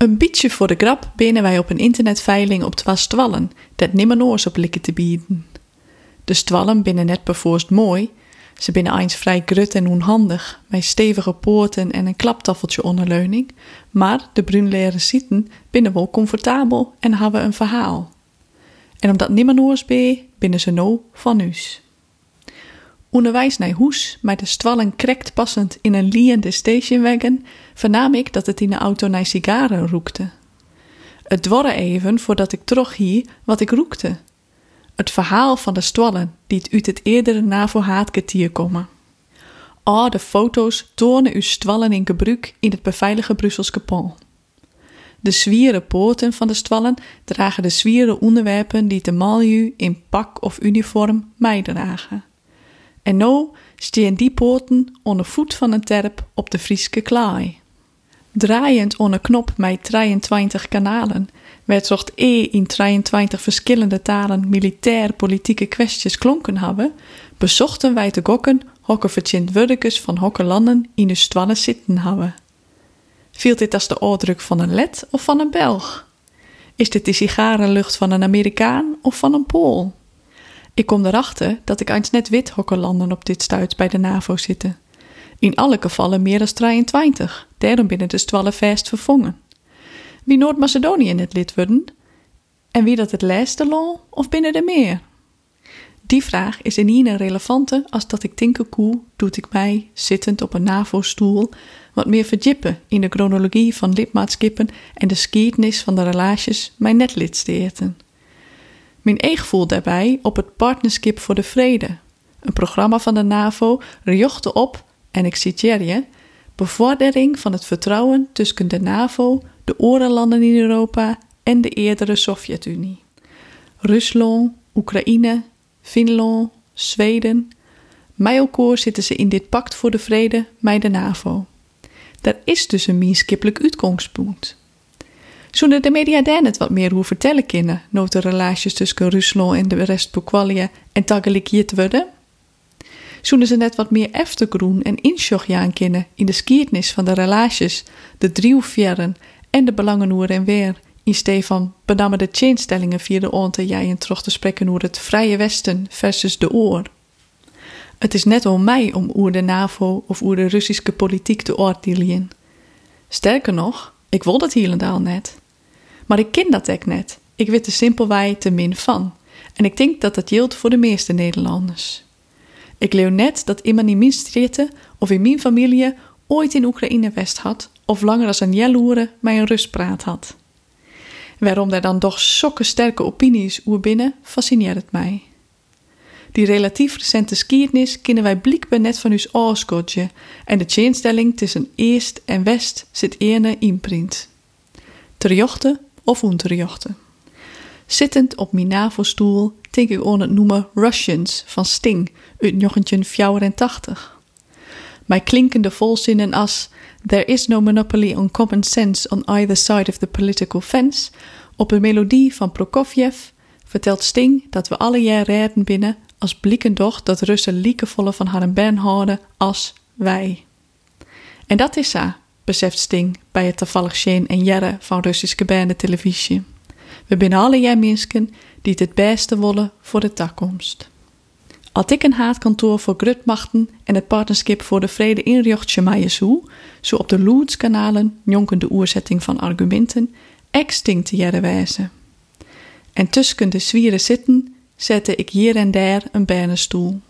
Een beetje voor de grap binnen wij op een internetveiling op twa stwallen, dat nimmer noors op likken te bieden. De stwallen binnen net bevoorst mooi, ze binnen eens vrij grut en onhandig, met stevige poorten en een klaptaffeltje onderleuning, maar de bruinleren zitten binnen wel comfortabel en hebben een verhaal. En omdat nimmer noors binnen ze no van us. Onderwijs naar hoes, met de stwallen krekt passend in een liende stationwagon, vernaam ik dat het in de auto naar sigaren roekte. Het dwarre even voordat ik terug hier wat ik roekte. Het verhaal van de stwallen die het uit het eerdere NAVO-haatkwartier komen. Oh, de foto's tonen uw stwallen in gebruik in het beveilige Brussels kapal. De zwieren poorten van de stwallen dragen de zwieren onderwerpen die de malju in pak of uniform dragen. En nou staan die poorten onder voet van een terp op de Frieske klaai. Draaiend onder knop met 23 kanalen werd zocht E in 23 verschillende talen militair politieke kwesties klonken hebben, bezochten wij te gokken hokke wurdekes van hokke landen in de stwanne zitten hebben. Viel dit als de oordruk van een led of van een Belg? Is dit de sigarenlucht van een Amerikaan of van een Pool? Ik kom erachter dat ik eens net wit hokke landen op dit stuit bij de NAVO zitten. In alle gevallen meer dan 23, daarom binnen de stwallen vast vervangen. Wie Noord-Macedonië net lid worden? En wie dat het laatste lol of binnen de meer? Die vraag is in een relevante als dat ik tinker koe, doet ik mij, zittend op een NAVO-stoel, wat meer verdiepen in de chronologie van lidmaatschappen en de geschiedenis van de relaties mijn netlidsteerten. Mijn eeg voelt daarbij op het Partnership voor de Vrede, een programma van de NAVO riochte op, en ik citeer je, bevordering van het vertrouwen tussen de NAVO, de orenlanden in Europa en de eerdere Sovjet-Unie. Rusland, Oekraïne, Finland, Zweden. Mij elkaar zitten ze in dit pact voor de vrede mij de NAVO. Daar is dus een minskippelijk uitgangspunt. Zouden de media daar net wat meer hoe vertellen kunnen, nooit de relaties tussen Rusland en de rest Pokwalje en te worden? Zouden ze net wat meer eftergroen en insjochtjaan kennen in de skiertnis van de relaties, de driehoefjaren en de belangen hoe en weer, in Stefan benamen de chainstellingen via de onte jij en troch te spreken over het vrije westen versus de oor. Het is net om mij om oer de NAVO of oer de Russische politiek te oordelen. Sterker nog, ik wil dat helemaal net. Maar ik ken dat ook net. Ik weet er simpelweg te min van. En ik denk dat dat geldt voor de meeste Nederlanders. Ik leer net dat iemand in mijn stritten of in mijn familie ooit in Oekraïne West had of langer als een jelloeren mij een rustpraat had. Waarom daar dan toch zulke sterke opinies oer binnen, fascineert het mij. Die relatief recente skiernis kennen wij blikbaar net van ons oorskotje en de chainstelling tussen Eerst en West zit ene imprint. Terjochten of unterjochten. Zittend op mijn navelstoel denk ik aan het noemen Russians van Sting uit 1984. Mijn klinkende volzinnen als There is no monopoly on common sense on either side of the political fence op een melodie van Prokofjev vertelt Sting dat we alle jaar redden binnen als bliekendocht dat Russen liekevolle van haar bern houden als wij. En dat is zo, beseft Sting bij het toevallig Shane en Jerre van Russische banden televisie. We zijn alle jij mensen die het beste willen voor de toekomst. Als ik een haatkantoor voor grutmachten en het partnerschap voor de vrede inricht mij zo, zo op de Loeds-kanalen jonken de oerzetting van argumenten, extinct te En tussen de zwieren zitten, zette ik hier en daar een bernenstoel.